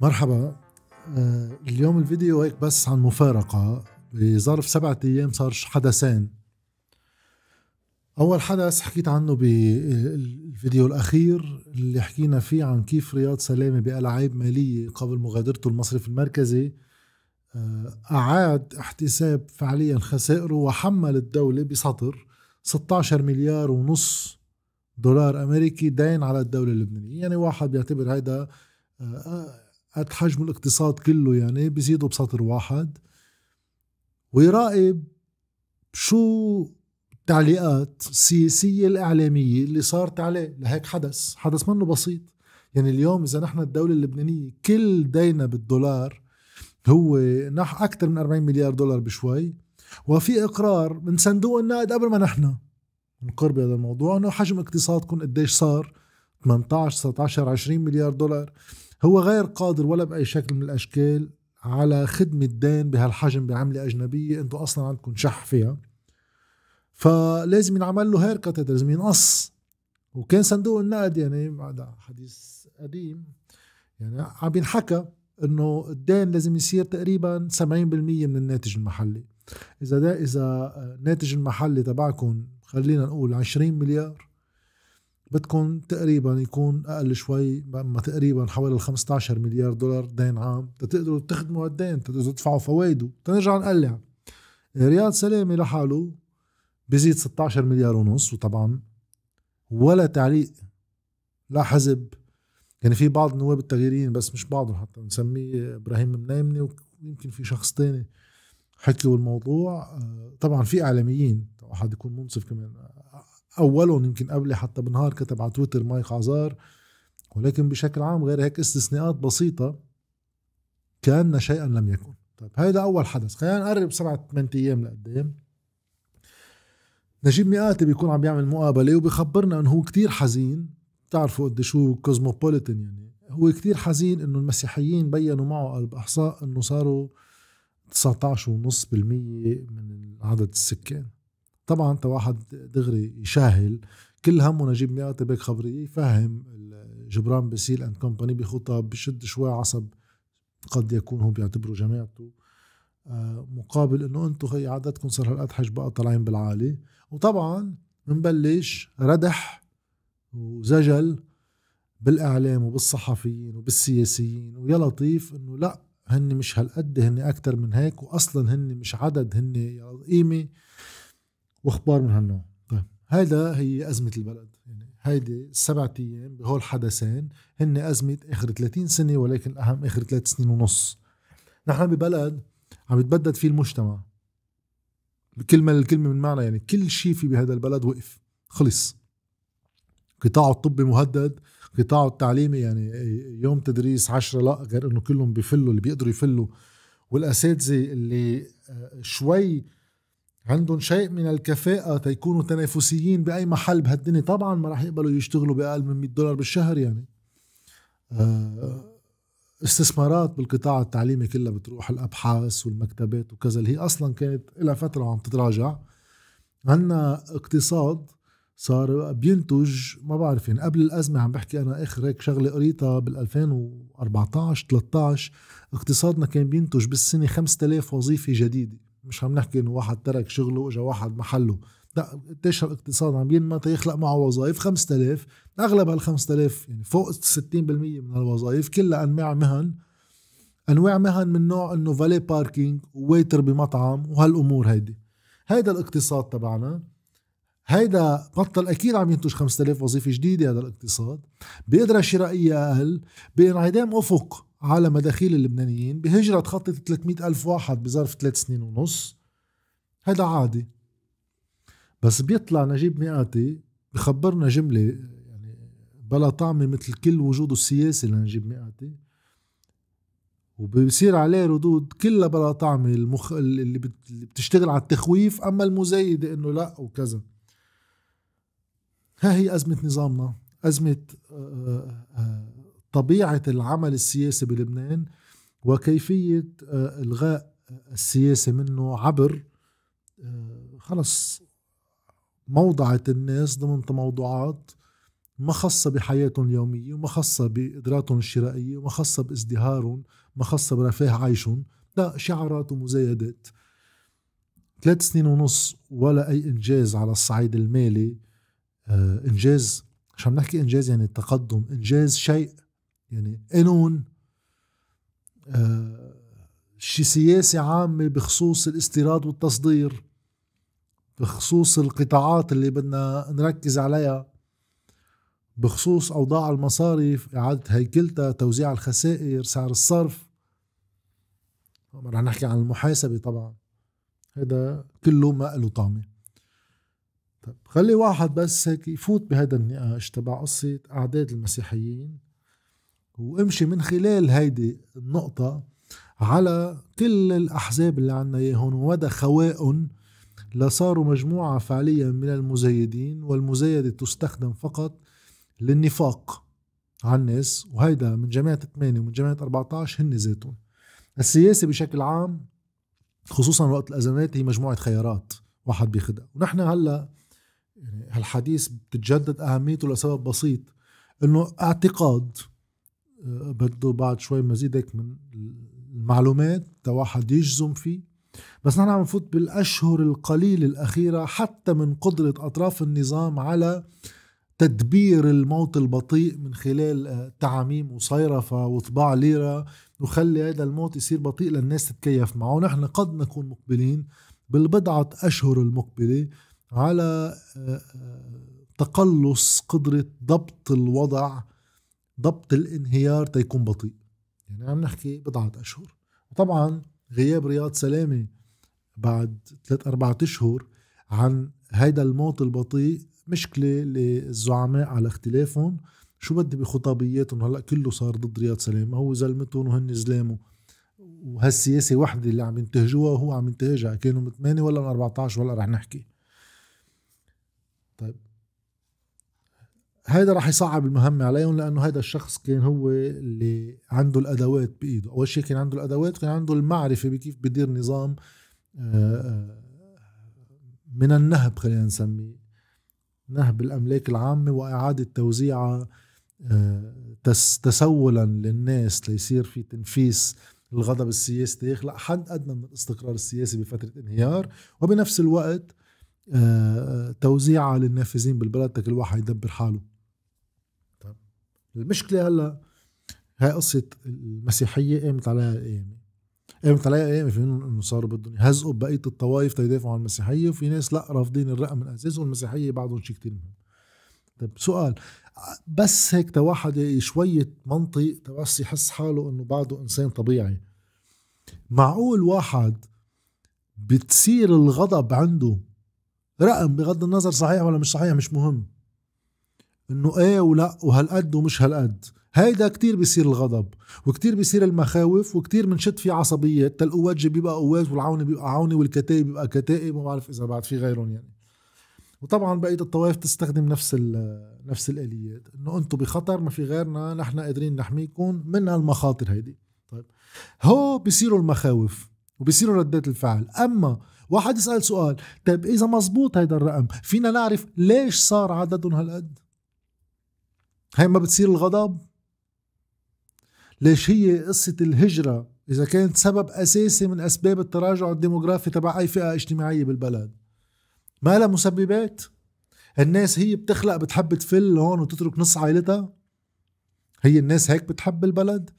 مرحبا. آه، اليوم الفيديو هيك بس عن مفارقة. بظرف سبعة أيام صار حدثين. أول حدث حكيت عنه بالفيديو الأخير اللي حكينا فيه عن كيف رياض سلامة بألعاب مالية قبل مغادرته المصرف المركزي. آه، أعاد احتساب فعليا خسائره وحمل الدولة بسطر 16 مليار ونص دولار أمريكي دين على الدولة اللبنانية. يعني واحد بيعتبر هيدا آه، قد حجم الاقتصاد كله يعني بيزيدوا بسطر واحد. ويراقب شو التعليقات السياسية الإعلامية اللي صارت عليه. لهيك حدث. حدث منه بسيط. يعني اليوم إذا نحن الدولة اللبنانية كل دينا بالدولار هو نح أكثر من 40 مليار دولار بشوي. وفي إقرار من صندوق النقد قبل ما نحن نقر بهذا الموضوع إنه حجم اقتصادكم قديش صار؟ 18 19 20 مليار دولار. هو غير قادر ولا بأي شكل من الأشكال على خدمة دين بهالحجم بعملة أجنبية أنتم أصلا عندكم شح فيها. فلازم ينعمل له هيركت لازم ينقص. وكان صندوق النقد يعني هذا حديث قديم يعني عم ينحكى إنه الدين لازم يصير تقريبا 70% من الناتج المحلي. إذا ده إذا الناتج المحلي تبعكم خلينا نقول 20 مليار بدكم تقريبا يكون أقل شوي ما تقريبا حوالي 15 مليار دولار دين عام. تقدروا تخدموا هالدين تقدروا تدفعوا فوائده. تنرجع نقلع. رياض سلامه لحاله بزيد 16 مليار ونص وطبعا ولا تعليق لا حزب. يعني في بعض النواب التغييرين بس مش بعضهم حتى نسميه إبراهيم منايمني ويمكن في شخص تاني حكوا الموضوع طبعا في إعلاميين واحد يكون منصف كمان. اولهم يمكن قبلي حتى بنهار كتب على تويتر مايك عزار ولكن بشكل عام غير هيك استثناءات بسيطة كان شيئا لم يكن. طيب هيدا أول حدث. خلينا نقرب سبعة ثمان أيام لقدام. نجيب مئاتي بيكون عم بيعمل مقابلة وبخبرنا إنه هو كتير حزين. بتعرفوا قد شو كوزموبوليتن يعني. هو كتير حزين إنه المسيحيين بينوا معه قلب أحصاء إنه صاروا 19.5% من عدد السكان. طبعا أنت واحد دغري يشاهل كل همه نجيب مئات بيك خبريه يفهم جبران بسيل اند كومباني بخطب بشد شوي عصب قد يكون هو بيعتبره جماعته. آه، مقابل إنه أنتم هي عددكم صار هالقد حج بقى طالعين بالعالي. وطبعا بنبلش ردح وزجل بالإعلام وبالصحفيين وبالسياسيين. ويا لطيف إنه لا هن مش هالقد هن أكثر من هيك واصلا هن مش عدد هن قيمه وأخبار من هالنوع. طيب هيدا هي أزمة البلد. يعني هيدي السبعة أيام بهول الحدثين هن أزمة آخر 30 سنة ولكن الاهم آخر ثلاث سنين ونص. نحن ببلد عم يتبدد فيه المجتمع. بكلمة الكلمة من معنى يعني كل شيء في بهذا البلد وقف خلص. قطاعه الطبي مهدد قطاعه التعليمي يعني يوم تدريس عشرة لا غير إنه كلهم بيفلوا اللي بيقدروا يفلوا. والأساتذة اللي آه، شوي عندهم شيء من الكفاءة تيكونوا تنافسيين بأي محل بهالدنيا. طبعا ما راح يقبلوا يشتغلوا بأقل من 100 دولار بالشهر يعني. آه، استثمارات بالقطاع التعليمي كلها بتروح الأبحاث والمكتبات وكذا. اللي هي أصلا كانت لها فترة وعم تتراجع. عنا اقتصاد صار بينتج ما بعرف يعني قبل الأزمة عم بحكي أنا آخر هيك شغلة قريتها بال 2014 13 اقتصادنا كان بينتج بالسنة 5000 وظيفة جديدة. مش عم نحكي إنه واحد ترك شغله وإجا واحد محله. لا قديش الاقتصاد عم ينمى؟ يخلق معه وظائف 5000 أغلب هال 5000 يعني فوق 60% من الوظائف كلها أنواع مهن. أنواع مهن من نوع إنه فالي باركينج وويتر بمطعم وهالأمور هيدي. هيدا الاقتصاد تبعنا. هيدا بطل أكيد عم ينتج 5000 وظيفة جديدة هذا الاقتصاد. بقدره شرائيه أقل بانعدام أفق. على مداخيل اللبنانيين بهجرة تخطط 300 ألف واحد بظرف ثلاث سنين ونص. هذا عادي. بس بيطلع نجيب مئاتي بخبرنا جملة يعني بلا طعمة مثل كل وجوده السياسي لنجيب مئاتي. وبصير عليه ردود كلها بلا طعمة المخ... اللي بتشتغل على التخويف أما المزايدة إنه لا وكذا. ها هي أزمة نظامنا. أزمة آآ آه، آآ آه، طبيعة العمل السياسي بلبنان وكيفية آه، إلغاء السياسة منه عبر آه، خلص موضعة الناس ضمن تموضعات ما خاصة بحياتهم اليومية وما خاصة بقدراتهم الشرائية وما خاصة بازدهارهم ما خاصة برفاه عيشهم. لا شعارات ومزايدات. ثلاث سنين ونص ولا أي إنجاز على الصعيد المالي آه إنجاز مش عم نحكي إنجاز يعني تقدم إنجاز شيء يعني قانون آه شي سياسة عامة بخصوص الاستيراد والتصدير بخصوص القطاعات اللي بدنا نركز عليها بخصوص أوضاع المصارف إعادة هيكلتها توزيع الخسائر سعر الصرف. رح نحكي عن المحاسبة طبعا هذا كله ما له طعمة. طيب خلي واحد بس هيك يفوت بهذا النقاش تبع قصة أعداد المسيحيين. وامشي من خلال هيدي النقطة على كل الأحزاب اللي عنا إياهم ومدى خوائهم لصاروا مجموعة فعليا من المزيدين والمزايدة تستخدم فقط للنفاق على الناس وهيدا من جماعة 8 ومن جماعة 14 هن ذاتهم. السياسة بشكل عام خصوصا وقت الأزمات هي مجموعة خيارات واحد بياخدها ونحن هلأ يعني هالحديث بتتجدد أهميته لسبب بسيط إنه اعتقاد بده بعد شوي مزيد هيك من المعلومات تا واحد يجزم فيه. بس نحن عم نفوت بالأشهر القليلة الأخيرة حتى من قدرة أطراف النظام على تدبير الموت البطيء من خلال آه، تعاميم وصيرفة وطباع ليرة وخلي هذا الموت يصير بطيء للناس تتكيف معه. نحن قد نكون مقبلين بالبضعة أشهر المقبلة على آه، آه، تقلص قدرة ضبط الوضع ضبط الانهيار تيكون بطيء. يعني عم نحكي بضعة أشهر. وطبعا غياب رياض سلامة بعد ثلاث أربعة أشهر عن هيدا الموت البطيء مشكلة للزعماء على اختلافهم. شو بدي بخطابياتهم؟ هلأ كله صار ضد رياض سلامة هو زلمتهم وهن زلامه. وهالسياسة وحدة اللي عم ينتهجوها وهو عم ينتهجها. كانوا من 8 ولا من 14 ولا رح نحكي طيب هيدا رح يصعب المهمة عليهم لأنه هيدا الشخص كان هو اللي عنده الأدوات بإيده. أول شيء كان عنده الأدوات كان عنده المعرفة بكيف بدير نظام آه، آه، من النهب خلينا نسميه. نهب الأملاك العامة وإعادة توزيعها آه، تسولا للناس ليصير في تنفيس الغضب السياسي يخلق حد أدنى من الاستقرار السياسي بفترة انهيار. وبنفس الوقت توزيعها للنافذين بالبلد كل واحد يدبر حاله. المشكلة هلا هاي قصة المسيحية قامت عليها القيامة قامت عليها أيام في انه صاروا بدهم يهزقوا بقية الطوائف تيدافعوا عن المسيحية وفي ناس لا رافضين الرقم من أساسه والمسيحية بعدهم شيء كثير مهم. طيب سؤال. بس هيك تواحد شوية منطق بس يحس حاله إنه بعده إنسان طبيعي. معقول واحد بتصير الغضب عنده رقم بغض النظر صحيح ولا مش صحيح مش مهم؟ إنه إيه ولا وهالقد ومش هالقد. هيدا كتير بيصير الغضب وكتير بيصير المخاوف وكتير منشد في عصبيات القوات بيبقى قوات والعونة بيبقى عونة والكتائب بيبقى كتائب وما بعرف إذا بعد في غيرهم يعني. وطبعا بقية الطوائف تستخدم نفس نفس الآليات. إنه أنتم بخطر ما في غيرنا نحن قادرين نحميكم من هالمخاطر هيدي. طيب هو بيصيروا المخاوف وبيصيروا ردات الفعل. أما واحد يسأل سؤال طيب إذا مزبوط هيدا الرقم فينا نعرف ليش صار عددهم هالقد؟ هي ما بتصير الغضب؟ ليش هي قصة الهجرة؟ إذا كانت سبب أساسي من أسباب التراجع الديموغرافي تبع أي فئة اجتماعية بالبلد. ما لها مسببات؟ الناس هي بتخلق بتحب تفل هون وتترك نص عائلتها؟ هي الناس هيك بتحب البلد؟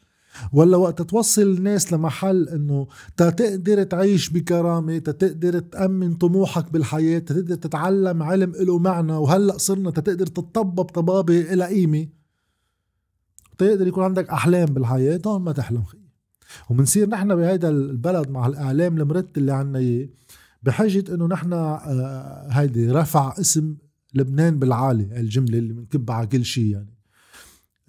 ولا وقت توصل الناس لمحل إنه تقدر تعيش بكرامة تقدر تأمن طموحك بالحياة تقدر تتعلم علم له معنى وهلأ صرنا تقدر تطبب طبابة إلى قيمة. تقدر يكون عندك أحلام بالحياة هون ما تحلم خي وبنصير نحن بهيدا البلد مع الإعلام المرت اللي عنا إياه بحاجه إنه نحن آه، هيدي رفع اسم لبنان بالعالي الجملة اللي بنكب على كل شيء يعني.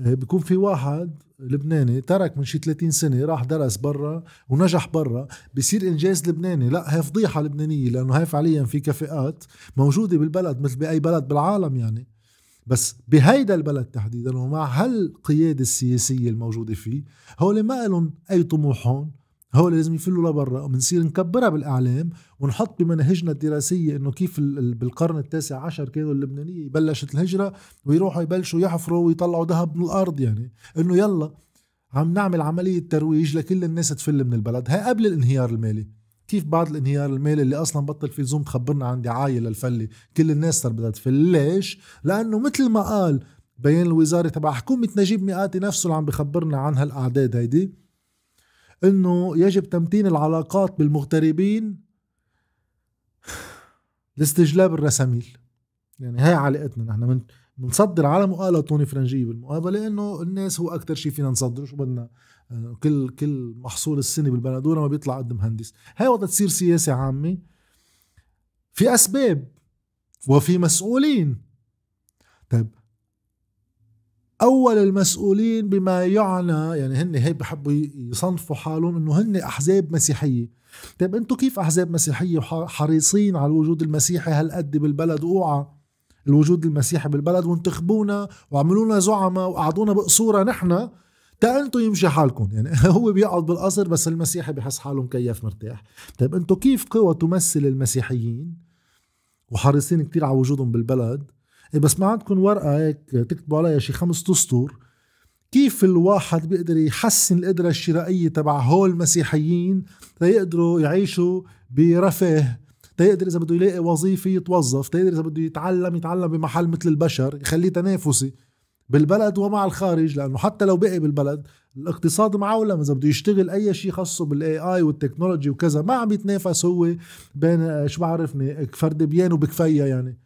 آه، بيكون في واحد لبناني ترك من شي 30 سنة راح درس برا ونجح برا بصير إنجاز لبناني. لا هي فضيحة لبنانية لأنه هي فعليا في كفاءات موجودة بالبلد مثل بأي بلد بالعالم يعني. بس بهيدا البلد تحديدا ومع هالقيادة السياسية الموجودة فيه هول ما لهم أي طموح هون هو اللي لازم يفلوا لبرا وبنصير نكبرها بالإعلام ونحط بمناهجنا الدراسية إنه كيف بالقرن التاسع عشر كانوا اللبنانية بلشت الهجرة ويروحوا يبلشوا يحفروا ويطلعوا ذهب من الأرض يعني. إنه يلا عم نعمل عملية ترويج لكل الناس تفل من البلد. هاي قبل الانهيار المالي. كيف بعد الانهيار المالي اللي أصلا بطل في زوم تخبرنا عن دعايه للفلة؟ كل الناس صار بدها تفل. ليش؟ لأنه مثل ما قال بيان الوزاري تبع حكومة نجيب مئاتي نفسه اللي عم بخبرنا عن هالأعداد هيدي إنه يجب تمتين العلاقات بالمغتربين لاستجلاب الرساميل. يعني هاي علاقتنا نحن. من بنصدر على مقالة طوني فرنجية بالمقابلة إنه الناس هو أكثر شيء فينا نصدره شو بدنا آه، كل كل محصول السنة بالبلدونة ما بيطلع قد مهندس. هاي وقت تصير سياسة عامة. في أسباب وفي مسؤولين. طيب أول المسؤولين بما يعنى يعني هن هيك بحبوا يصنفوا حالهم إنه هن أحزاب مسيحية. طيب أنتم كيف أحزاب مسيحية حريصين على الوجود المسيحي؟ هالقد بالبلد أوعى الوجود المسيحي بالبلد وانتخبونا وعملونا زعماء وقعدونا بقصورة نحن؟ تا أنتم يمشي حالكم. يعني هو بيقعد بالقصر بس المسيحي بحس حاله مكيف مرتاح. طيب أنتم كيف قوى تمثل المسيحيين؟ وحريصين كتير على وجودهم بالبلد. بس ما عندكم ورقة هيك تكتبوا عليها شي خمس اسطر كيف الواحد بيقدر يحسن القدرة الشرائية تبع هول المسيحيين ليقدروا يعيشوا برفاه؟ تيقدر إذا بده يلاقي وظيفة يتوظف تيقدر إذا بده يتعلم يتعلم بمحل مثل البشر يخليه تنافسي. بالبلد ومع الخارج لأنه حتى لو بقي بالبلد الاقتصاد معولم. إذا بده يشتغل أي شيء خاصه بال AI وال technology وكذا ما عم يتنافس هو بين شو بعرفني فرد بيان وبكفيا يعني.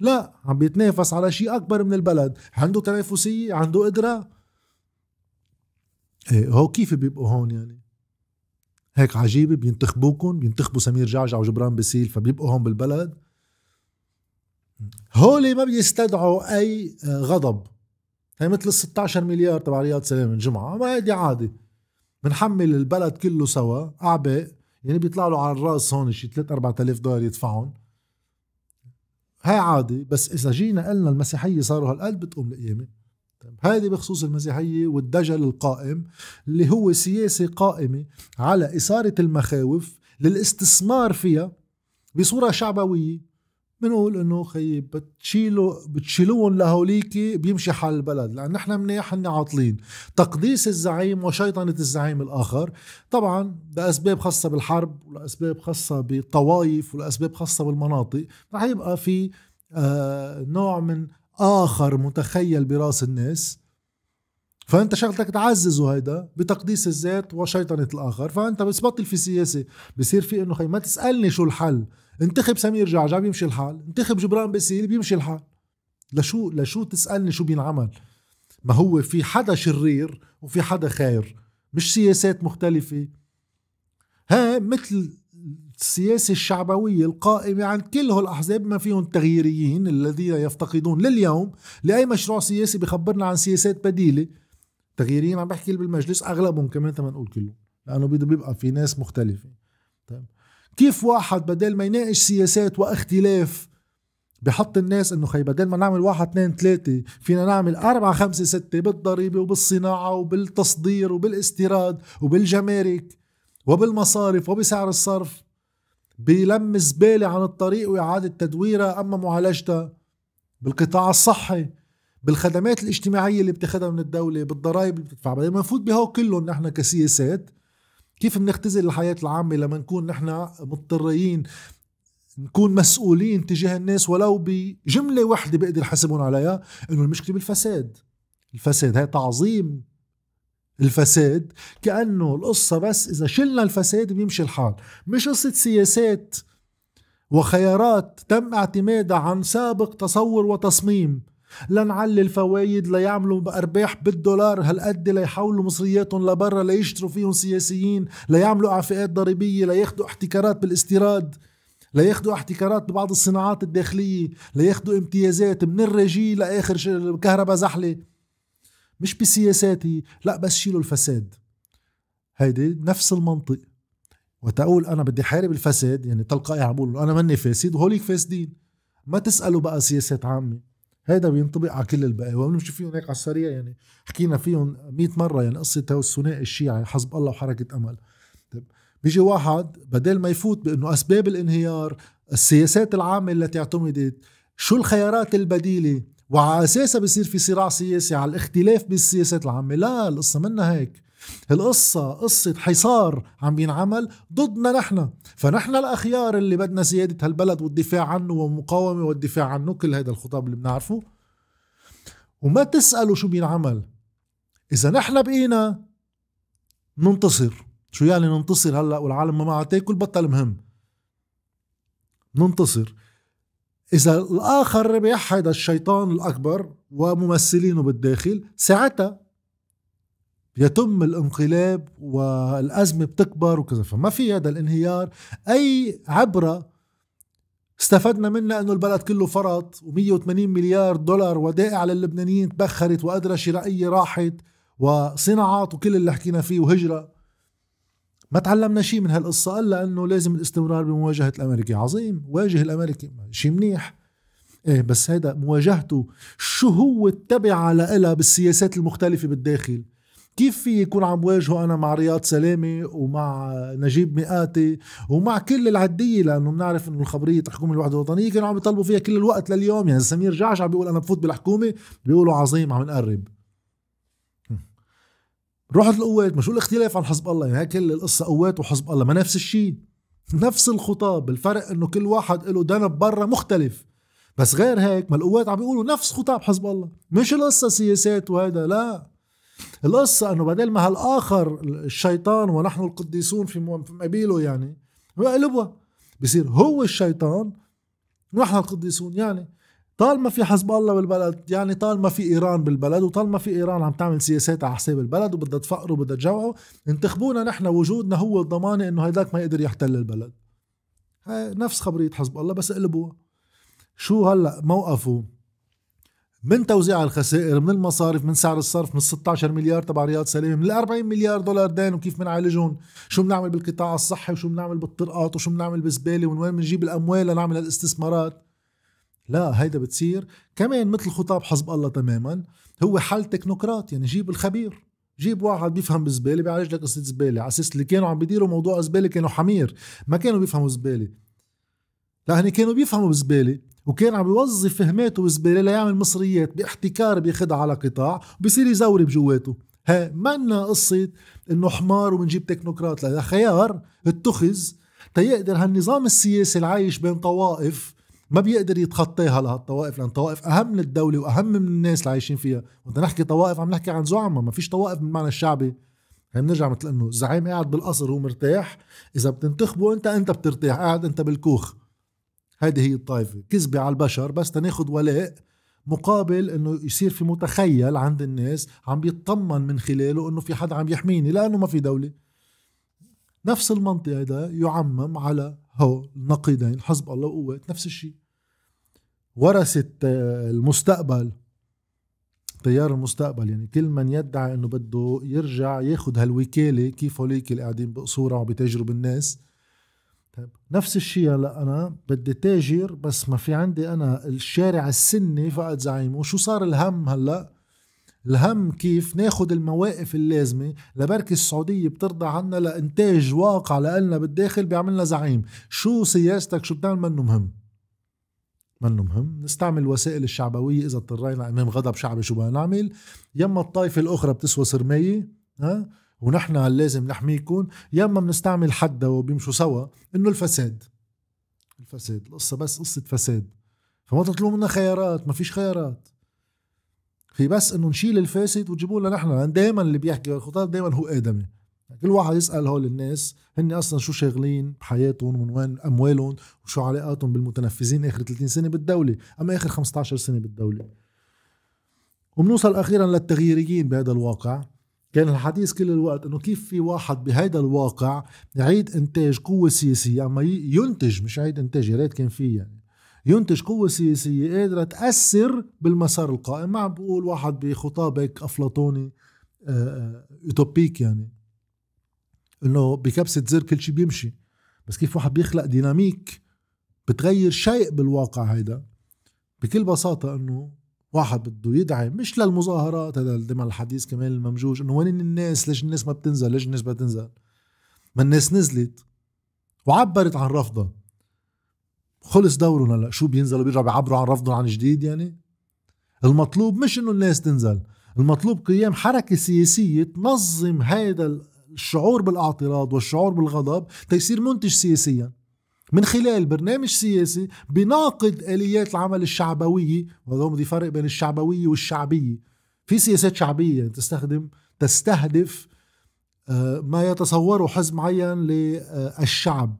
لا عم بيتنافس على شيء أكبر من البلد. عنده تنافسية عنده قدرة. إيه هو كيف بيبقوا هون يعني؟ هيك عجيبة بينتخبوكم بينتخبوا سمير جعجع وجبران باسيل فبيبقوا هون بالبلد. هولي ما بيستدعوا أي آه، غضب. هي مثل ال 16 مليار تبع رياض سلام الجمعه ما هيدي عادي بنحمل البلد كله سوا أعباء. يعني بيطلع له على الرأس هون شي 3 4000 دولار يدفعهم. هاي عادي بس إذا جينا قلنا المسيحية صاروا هالقد بتقوم القيامة. طيب هذه بخصوص المسيحية والدجل القائم اللي هو سياسة قائمة على إثارة المخاوف للاستثمار فيها بصورة شعبوية. بنقول إنه خيي بتشيلوا بتشيلوهم لهوليك بيمشي حال البلد لأن نحن منيح هن عاطلين. تقديس الزعيم وشيطنة الزعيم الآخر طبعا لأسباب خاصة بالحرب ولأسباب خاصة بالطوائف ولأسباب خاصة بالمناطق رح يبقى في آه نوع من آخر متخيل برأس الناس. فأنت شغلتك تعززه هيدا بتقديس الذات وشيطنة الآخر. فأنت بس بطل في سياسه بصير في إنه خي ما تسألني شو الحل. انتخب سمير جعجع بيمشي الحال. انتخب جبران باسيل بيمشي الحال. لشو لشو تسألني شو بينعمل؟ ما هو في حدا شرير وفي حدا خير مش سياسات مختلفة. ها مثل السياسة الشعبوية القائمة عند كل هالأحزاب ما فيهم تغييريين الذين يفتقدون لليوم. لأي مشروع سياسي بخبرنا عن سياسات بديلة؟ تغييريين عم بحكي بالمجلس أغلبهم كمان تما نقول كلهم لأنه بده بيبقى في ناس مختلفة. طيب. كيف واحد بدل ما يناقش سياسات واختلاف بحط الناس إنه خي بدل ما نعمل واحد اثنين ثلاثة فينا نعمل أربعة خمسة ستة بالضريبة وبالصناعة وبالتصدير وبالاستيراد وبالجمارك وبالمصارف وبسعر الصرف بيلم زبالة عن الطريق وإعادة تدويرها. أما معالجتها بالقطاع الصحي بالخدمات الاجتماعية اللي بتاخدها من الدولة بالضرائب اللي بتدفع بعدين ما نفوت بهو كلهم نحن كسياسات كيف بنختزل الحياة العامة لما نكون نحن مضطرين نكون مسؤولين تجاه الناس ولو بجملة وحدة بقدر حسبهم عليها؟ إنه المشكلة بالفساد. الفساد هي تعظيم الفساد. كأنه القصة بس إذا شلنا الفساد بيمشي الحال. مش قصة سياسات وخيارات تم اعتمادها عن سابق تصور وتصميم. لنعلي الفوايد ليعملوا بأرباح بالدولار. هالقد ليحولوا مصرياتهم لبرا ليشتروا فيهم سياسيين ليعملوا أعفاءات ضريبية لياخدوا احتكارات بالاستيراد لياخدوا احتكارات ببعض الصناعات الداخلية لياخدوا امتيازات من الرجي لآخر كهرباء زحلة. مش بسياساتي لا بس شيلوا الفساد. هيدي نفس المنطق. وتقول أنا بدي حارب الفساد يعني تلقائي عم أنا ماني فاسد وهوليك فاسدين. ما تسألوا بقى سياسات عامة. هيدا بينطبق على كل الباقي وبنمشي فيهم هيك على السريع يعني حكينا فيهم 100 مرة يعني قصة الثنائي الشيعي حزب الله وحركة أمل. بيجي واحد بدل ما يفوت بأنه أسباب الانهيار السياسات العامة التي اعتمدت شو الخيارات البديلة؟ وعلى أساسها بصير في صراع سياسي على الاختلاف بالسياسات العامة. لا القصة منا هيك. القصة قصة حصار عم بينعمل ضدنا نحن. فنحن الأخيار اللي بدنا سيادة هالبلد والدفاع عنه والمقاومة والدفاع عنه كل هذا الخطاب اللي بنعرفه. وما تسألوا شو بينعمل. إذا نحن بقينا ننتصر. شو يعني ننتصر هلأ والعالم ما معها تاكل؟ بطل مهم. ننتصر. إذا الآخر ربح هذا الشيطان الأكبر وممثلينه بالداخل ساعتها يتم الانقلاب والأزمة بتكبر وكذا. فما في هذا الانهيار. أي عبرة استفدنا منها إنه البلد كله فرط و180 مليار دولار ودائع للبنانيين تبخرت وقدرة شرائية راحت وصناعات وكل اللي حكينا فيه وهجرة. ما تعلمنا شيء من هالقصة إلا إنه لازم الاستمرار بمواجهة الأمريكي. عظيم. واجه الأمريكي. شيء منيح. إيه بس هيدا مواجهته شو هو التبعة لها بالسياسات المختلفة بالداخل؟ كيف في يكون عم واجهه أنا مع رياض سلامة ومع نجيب مئاتي ومع كل العدية؟ لأنه بنعرف إنه الخبرية الحكومة الوحدة الوطنية كانوا عم يطلبوا فيها كل الوقت لليوم. يعني سمير جعش عم بيقول أنا بفوت بالحكومة بيقولوا عظيم عم نقرب. روحت القوات. ما شو الاختلاف عن حزب الله؟ يعني هيك كل القصة قوات وحزب الله. ما نفس الشيء. نفس الخطاب. الفرق إنه كل واحد له دنب برا مختلف. بس غير هيك ما القوات عم بيقولوا نفس خطاب حزب الله. مش القصة سياسات وهذا لا. القصة إنه بدل ما هالاخر الشيطان ونحن القديسون في مقابله يعني. بقلبها بصير هو الشيطان ونحن القديسون يعني. طالما في حزب الله بالبلد يعني طالما في إيران بالبلد وطالما في إيران عم تعمل سياسات على حساب البلد وبدها تفقره وبدها تجوعه انتخبونا نحن وجودنا هو الضمانة إنه هيداك ما يقدر يحتل البلد. هاي نفس خبرية حزب الله بس قلبوها شو هلأ موقفه؟ من توزيع الخسائر من المصارف من سعر الصرف من 16 مليار تبع رياض سليم من 40 مليار دولار دين. وكيف بنعالجهم شو بنعمل بالقطاع الصحي؟ وشو بنعمل بالطرقات؟ وشو بنعمل بالزبالة؟ ومن وين بنجيب الأموال لنعمل الاستثمارات لا هيدا بتصير. كمان مثل خطاب حزب الله تماما هو حل تكنوقراط يعني جيب الخبير. جيب واحد بيفهم بالزبالة بيعالج لك قصة زبالة. على أساس اللي كانوا عم بيديروا موضوع زباله كانوا حمير. ما كانوا بيفهموا زباله لا هني كانوا بيفهموا بالزبالة. وكان عم يوظف فهماته بالزباله ليعمل مصريات باحتكار بياخدها على قطاع وبصير يزور بجواته. ها منا قصة إنه حمار وبنجيب تكنوقراط. لا خيار اتخذ. تيقدر هالنظام السياسي العايش بين طوائف ما بيقدر يتخطاها لهالطوائف لأن طوائف أهم من الدولة وأهم من الناس اللي عايشين فيها. وانت نحكي طوائف عم نحكي عن زعماء. ما فيش طوائف بالمعنى الشعبي. هي بنرجع مثل إنه الزعيم قاعد بالقصر هو مرتاح إذا بتنتخبه أنت أنت بترتاح. قاعد أنت بالكوخ. هذه هي الطائفه كذبة على البشر بس تناخذ ولاء مقابل إنه يصير في متخيل عند الناس عم بيطمن من خلاله إنه في حدا عم يحميني لأنه ما في دولة. نفس المنطق هذا يعمم على هو النقيضين حزب الله وقوات نفس الشيء. ورثة المستقبل تيار المستقبل يعني كل من يدعي إنه بده يرجع ياخذ هالوكالة كيف هوليك اللي قاعدين بقصورها وبتجروا بالناس طيب. نفس الشيء هلا أنا بدي تاجر بس ما في عندي أنا الشارع السني فقد زعيمه شو صار الهم هلا؟ الهم كيف ناخد المواقف اللازمة؟ لبركة السعودية بترضى عنا لإنتاج واقع لنا بالداخل بيعملنا زعيم. شو سياستك؟ شو بتعمل؟ منه مهم. منه مهم. نستعمل الوسائل الشعبوية إذا اضطرينا. أمام غضب شعبي شو بدنا نعمل؟ يما الطائفة الأخرى بتسوى سرمية ها؟ ونحن لازم نحميكم يا إما بنستعمل حدا وبيمشوا سوا إنه الفساد. الفساد القصة بس قصة فساد. فما تطلبوا منا خيارات ما فيش خيارات. في بس إنه نشيل الفاسد وتجيبوا لنا نحن. دائما اللي بيحكي الخطاب دائما هو آدمي. كل واحد يسأل هول الناس هن أصلا شو شاغلين بحياتهم ومن وين أموالهم وشو علاقاتهم بالمتنفذين آخر 30 سنة بالدولة أما آخر 15 سنة بالدولة. وبنوصل أخيرا للتغييريين بهذا الواقع. كان الحديث كل الوقت إنه كيف في واحد بهيدا الواقع يعيد إنتاج قوة سياسية؟ أما ينتج مش يعيد إنتاج يا ريت كان في يعني. ينتج قوة سياسية قادرة تأثر بالمسار القائم. ما عم بقول واحد بخطابك أفلاطوني يوتوبيك يعني. إنه بكبسة زر كل شيء بيمشي. بس كيف واحد بيخلق ديناميك بتغير شيء بالواقع هيدا؟ بكل بساطة إنه واحد بده يدعي مش للمظاهرات هذا دائما الحديث كمان الممجوج إنه وين الناس؟ ليش الناس ما بتنزل؟ ليش الناس بتنزل؟ ما الناس نزلت وعبرت عن رفضها. خلص دورهم هلا شو بينزلوا بيرجعوا بيعبروا عن رفضهم عن جديد يعني؟ المطلوب مش إنه الناس تنزل المطلوب قيام حركة سياسية تنظم هذا الشعور بالاعتراض والشعور بالغضب تيصير منتج سياسيا. من خلال برنامج سياسي بناقض آليات العمل الشعبوية وهذا بدي فرق بين الشعبوية والشعبية. في سياسات شعبية يعني تستخدم تستهدف آه، ما يتصوره حزب معين للشعب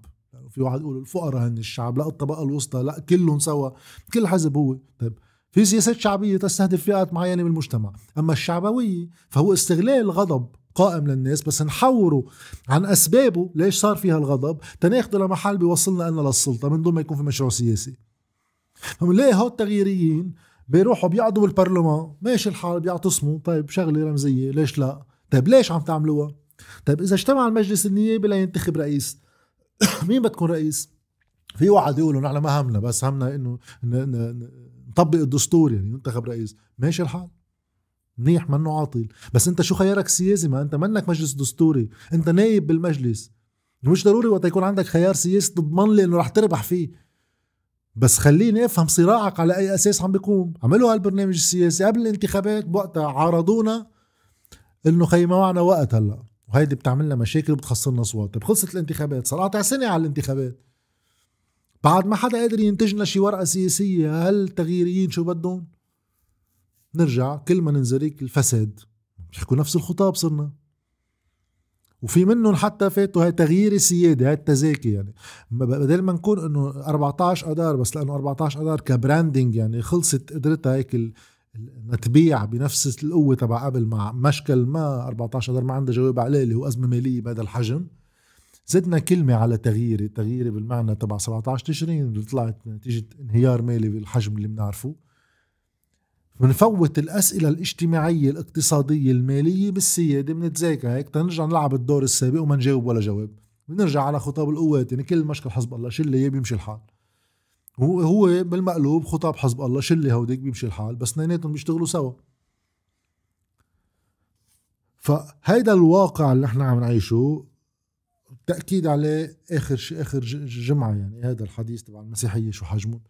في واحد يقول الفقراء هن الشعب لا الطبقة الوسطى لا كلهم سوا. كل حزب هو. طيب في سياسات شعبية تستهدف فئات معينة من المجتمع. أما الشعبوية فهو استغلال الغضب قائم للناس بس نحوره عن أسبابه ليش صار فيها الغضب. تناخده لمحل بيوصلنا لنا للسلطة من دون ما يكون في مشروع سياسي. فبنلاقي هول التغييريين بيروحوا بيقعدوا بالبرلمان؟ ماشي الحال بيعتصموا طيب شغلة رمزية ليش لا؟ طيب ليش عم تعملوها؟ طيب إذا اجتمع المجلس النيابي لينتخب رئيس مين بتكون رئيس؟ في واحد يقولوا نحن ما همنا بس همنا إنه نطبق الدستور يعني ينتخب رئيس. ماشي الحال. منيح منه عاطل. بس انت شو خيارك السياسي ما انت منك مجلس دستوري. انت نايب بالمجلس. مش ضروري وقت يكون عندك خيار سياسي تضمن لي إنه رح تربح فيه. بس خليني أفهم صراعك على أي أساس عم بيقوم. عملوا هالبرنامج السياسي قبل الانتخابات بوقتها. عارضونا إنه خي ما معنا وقت هلأ. وهيدي بتعملنا مشاكل وبتخسرنا أصوات. طيب خلصت الانتخابات. صار قاطع سنة على الانتخابات. بعد ما حدا قادر ينتج لنا شي ورقة سياسية هل التغييريين شو بدهم؟ نرجع كل ما ننزريك الفساد. بيحكوا نفس الخطاب صرنا. وفي منهم حتى فاتوا هاي تغيير السيادة هاي التزاكي يعني. بدل ما نكون إنه 14 آذار بس لأنه 14 آذار كبراندنج يعني خلصت قدرتها هيك نتبيع بنفس القوة تبع قبل مع مشكل ما 14 آذار ما عنده جواب عليه اللي هو أزمة مالية بهذا الحجم. زدنا كلمة على تغييري تغييري بالمعنى تبع 17 تشرين اللي طلعت نتيجة انهيار مالي بالحجم اللي بنعرفه. بنفوت الأسئلة الاجتماعية الاقتصادية المالية بالسيادة بنتذاكى هيك تنرجع نلعب الدور السابق وما نجاوب ولا جواب. بنرجع على خطاب القوات يعني كل مشكل حزب الله شلة اياه بيمشي الحال. هو هو بالمقلوب خطاب حزب الله شلة هوديك بيمشي الحال بس اثنيناتهم بيشتغلوا سوا. فهيدا الواقع اللي إحنا عم نعيشه تأكيد عليه آخر شيء آخر جمعة يعني هذا الحديث تبع المسيحية شو حجمه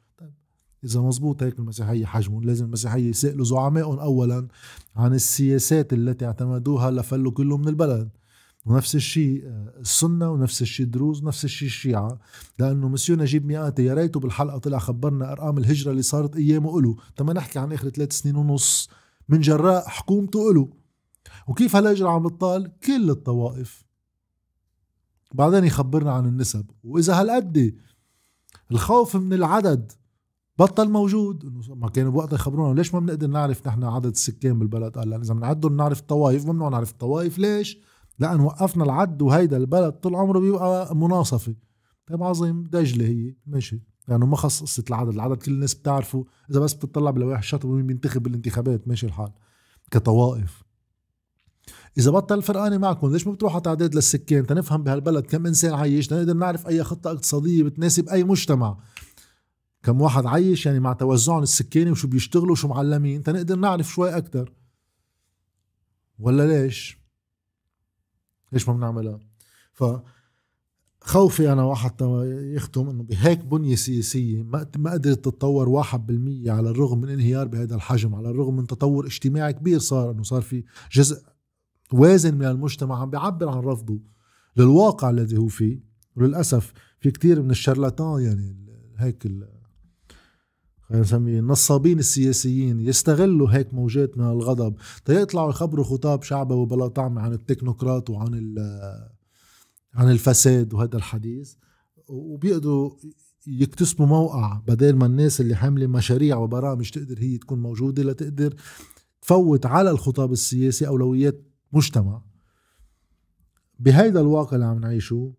إذا مزبوط هيك المسيحية حجمهم لازم المسيحية يسألوا زعمائهم اولا عن السياسات التي اعتمدوها لفلوا كله من البلد. ونفس الشيء آه، السنة ونفس الشيء الدروز ونفس الشيء الشيعة. لأنه مسيو نجيب مئاتي يا ريته بالحلقة طلع خبرنا أرقام الهجرة اللي صارت أيامه إله. تما نحكي عن آخر ثلاث سنين ونص. من جراء حكومته إله. وكيف هالهجرة عم بتطال كل الطوائف. بعدين يخبرنا عن النسب. وإذا هالقد الخوف من العدد بطل موجود. إنه ما كانوا بوقتها يخبرونا ليش ما بنقدر نعرف نحن عدد السكان بالبلد؟ قال لأن إذا بنعدهم نعرف الطوائف ممنوع نعرف الطوائف ليش؟ لأن وقفنا العد وهيدا البلد طول عمره بيبقى مناصفة. طيب عظيم دجلة هي. ماشي. يعني ما خص قصه العدد. العدد كل الناس بتعرفه. إذا بس بتطلع بلوائح الشطر ومين بينتخب بالانتخابات؟ ماشي الحال. كطوائف. إذا بطل فرقانه معكم ليش ما بتروحوا تعداد للسكان؟ تنفهم بهالبلد كم إنسان عايش. تنقدر نعرف أي خطة اقتصادية بتناسب أي مجتمع. كم واحد عايش يعني مع توزعهم السكاني وشو بيشتغلوا وشو معلمين. تنقدر نعرف شوي أكتر. ولا ليش؟ ليش ما بنعملها؟ ف خوفي أنا وحتى يختم إنه بهيك بنية سياسية ما قدرت تتطور واحد بالمية على الرغم من انهيار بهذا الحجم على الرغم من تطور اجتماعي كبير صار إنه صار في جزء وازن من المجتمع عم بيعبر عن رفضه للواقع الذي هو فيه. وللأسف في كتير من الشرلطان يعني هيك نسميه النصابين السياسيين يستغلوا هيك موجات من الغضب. تيطلعوا يخبروا خطاب شعبوي بلا طعم عن التكنوقراط وعن عن الفساد وهذا الحديث. وبيقدروا يكتسبوا موقع بدل ما الناس اللي حاملة مشاريع وبرامج تقدر هي تكون موجودة لتقدر تفوت على الخطاب السياسي أولويات مجتمع. بهيدا الواقع اللي عم نعيشه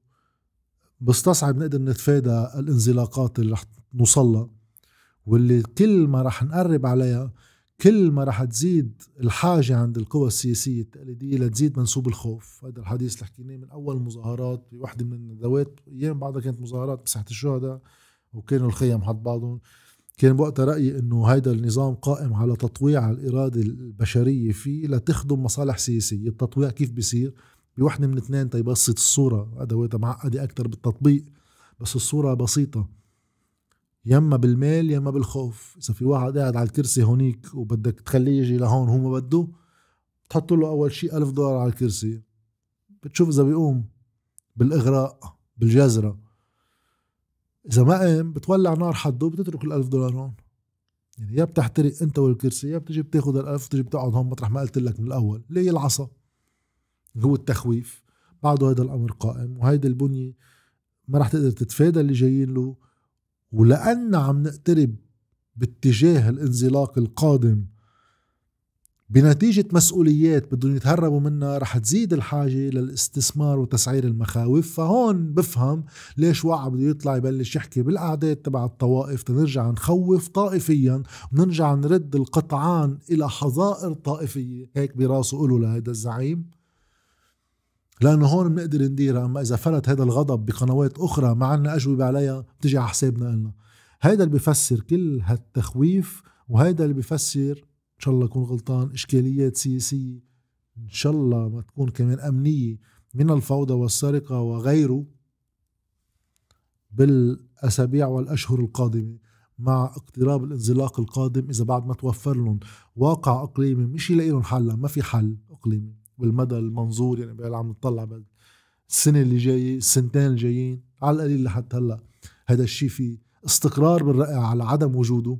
بستصعب نقدر نتفادى الانزلاقات اللي رح نوصلها واللي كل ما رح نقرب عليها كل ما رح تزيد الحاجة عند القوى السياسية التقليدية لتزيد منسوب الخوف. هذا الحديث اللي حكيناه من أول مظاهرات بوحدة من الذوات أيام بعدها كانت مظاهرات بساحة الشهداء وكانوا الخيم حد بعضهم. كان بوقتها رأيي أنه هيدا النظام قائم على تطويع الإرادة البشرية فيه لتخدم مصالح سياسية. التطويع كيف بيصير؟ بوحدة من اثنين تيبسط الصورة أدواتها معقدة أكتر بالتطبيق بس الصورة بسيطة. يما بالميل يما بالخوف. إذا في واحد قاعد على الكرسي هونيك وبدك تخليه يجي لهون هو ما بده بتحط له أول شيء ألف دولار على الكرسي. بتشوف إذا بيقوم بالإغراء بالجزرة. إذا ما قام بتولع نار حده وبتترك الألف دولار هون. يعني يا بتحترق أنت والكرسي يا بتجي بتاخذ الألف وتجي بتقعد هون مطرح ما قلت لك من الأول. ليه العصا هو التخويف. بعده هذا الأمر قائم وهيدي البنية ما راح تقدر تتفادى اللي جايين له. ولأن عم نقترب باتجاه الانزلاق القادم بنتيجة مسؤوليات بدهم يتهربوا منها رح تزيد الحاجة للاستثمار وتسعير المخاوف. فهون بفهم ليش واحد بده يطلع يبلش يحكي بالأعداد تبع الطوائف تنرجع نخوف طائفيا ونرجع نرد القطعان إلى حظائر طائفية هيك براسه قولوا لهذا الزعيم. لأنه هون بنقدر نديرها أما إذا فرت هذا الغضب بقنوات أخرى ما عنا أجوبة عليها بتجي على حسابنا لنا هيدا اللي بفسر كل هالتخويف وهيدا اللي بفسر إن شاء الله أكون غلطان إشكاليات سياسية إن شاء الله ما تكون كمان أمنية من الفوضى والسرقة وغيره بالأسابيع والأشهر القادمة مع اقتراب الانزلاق القادم إذا بعد ما توفر لهم واقع إقليمي مش يلاقي لهم حل ما في حل إقليمي. بالمدى المنظور يعني عم نطلع بعد السنة اللي جاية السنتين الجايين على القليل لحتى هلأ. هذا الشيء في استقرار بالرأي على عدم وجوده.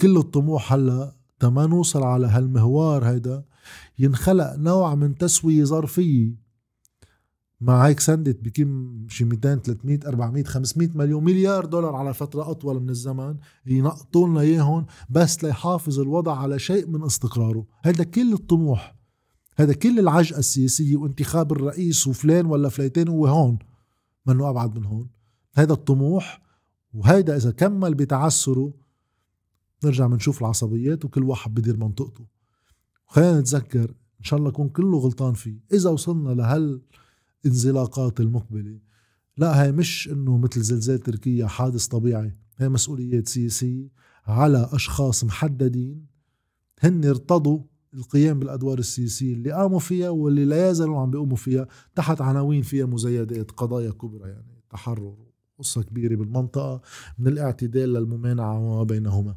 كل الطموح هلأ تما نوصل على هالمهوار هيدا. ينخلق نوع من تسوية ظرفية. مع هيك سندت بكم شي 200 300 400 500 مليون مليار دولار على فترة أطول من الزمن ينقطوا لنا إياهم بس ليحافظ الوضع على شيء من استقراره. هذا كل الطموح. هذا كل العجقة السياسية وانتخاب الرئيس وفلان ولا فليتين هو هون منه أبعد من هون؟ هذا الطموح وهيدا إذا كمل بتعسره نرجع بنشوف العصبيات وكل واحد بدير منطقته. خلينا نتذكر إن شاء الله يكون كله غلطان فيه. إذا وصلنا لهال انزلاقات المقبلة لا هي مش إنه مثل زلزال تركيا حادث طبيعي هي مسؤوليات سياسية على أشخاص محددين هن ارتضوا القيام بالأدوار السياسية اللي قاموا فيها واللي لا يزالوا عم بيقوموا فيها تحت عناوين فيها مزايدات قضايا كبرى يعني تحرر قصة كبيرة بالمنطقة من الاعتدال للممانعة وما بينهما.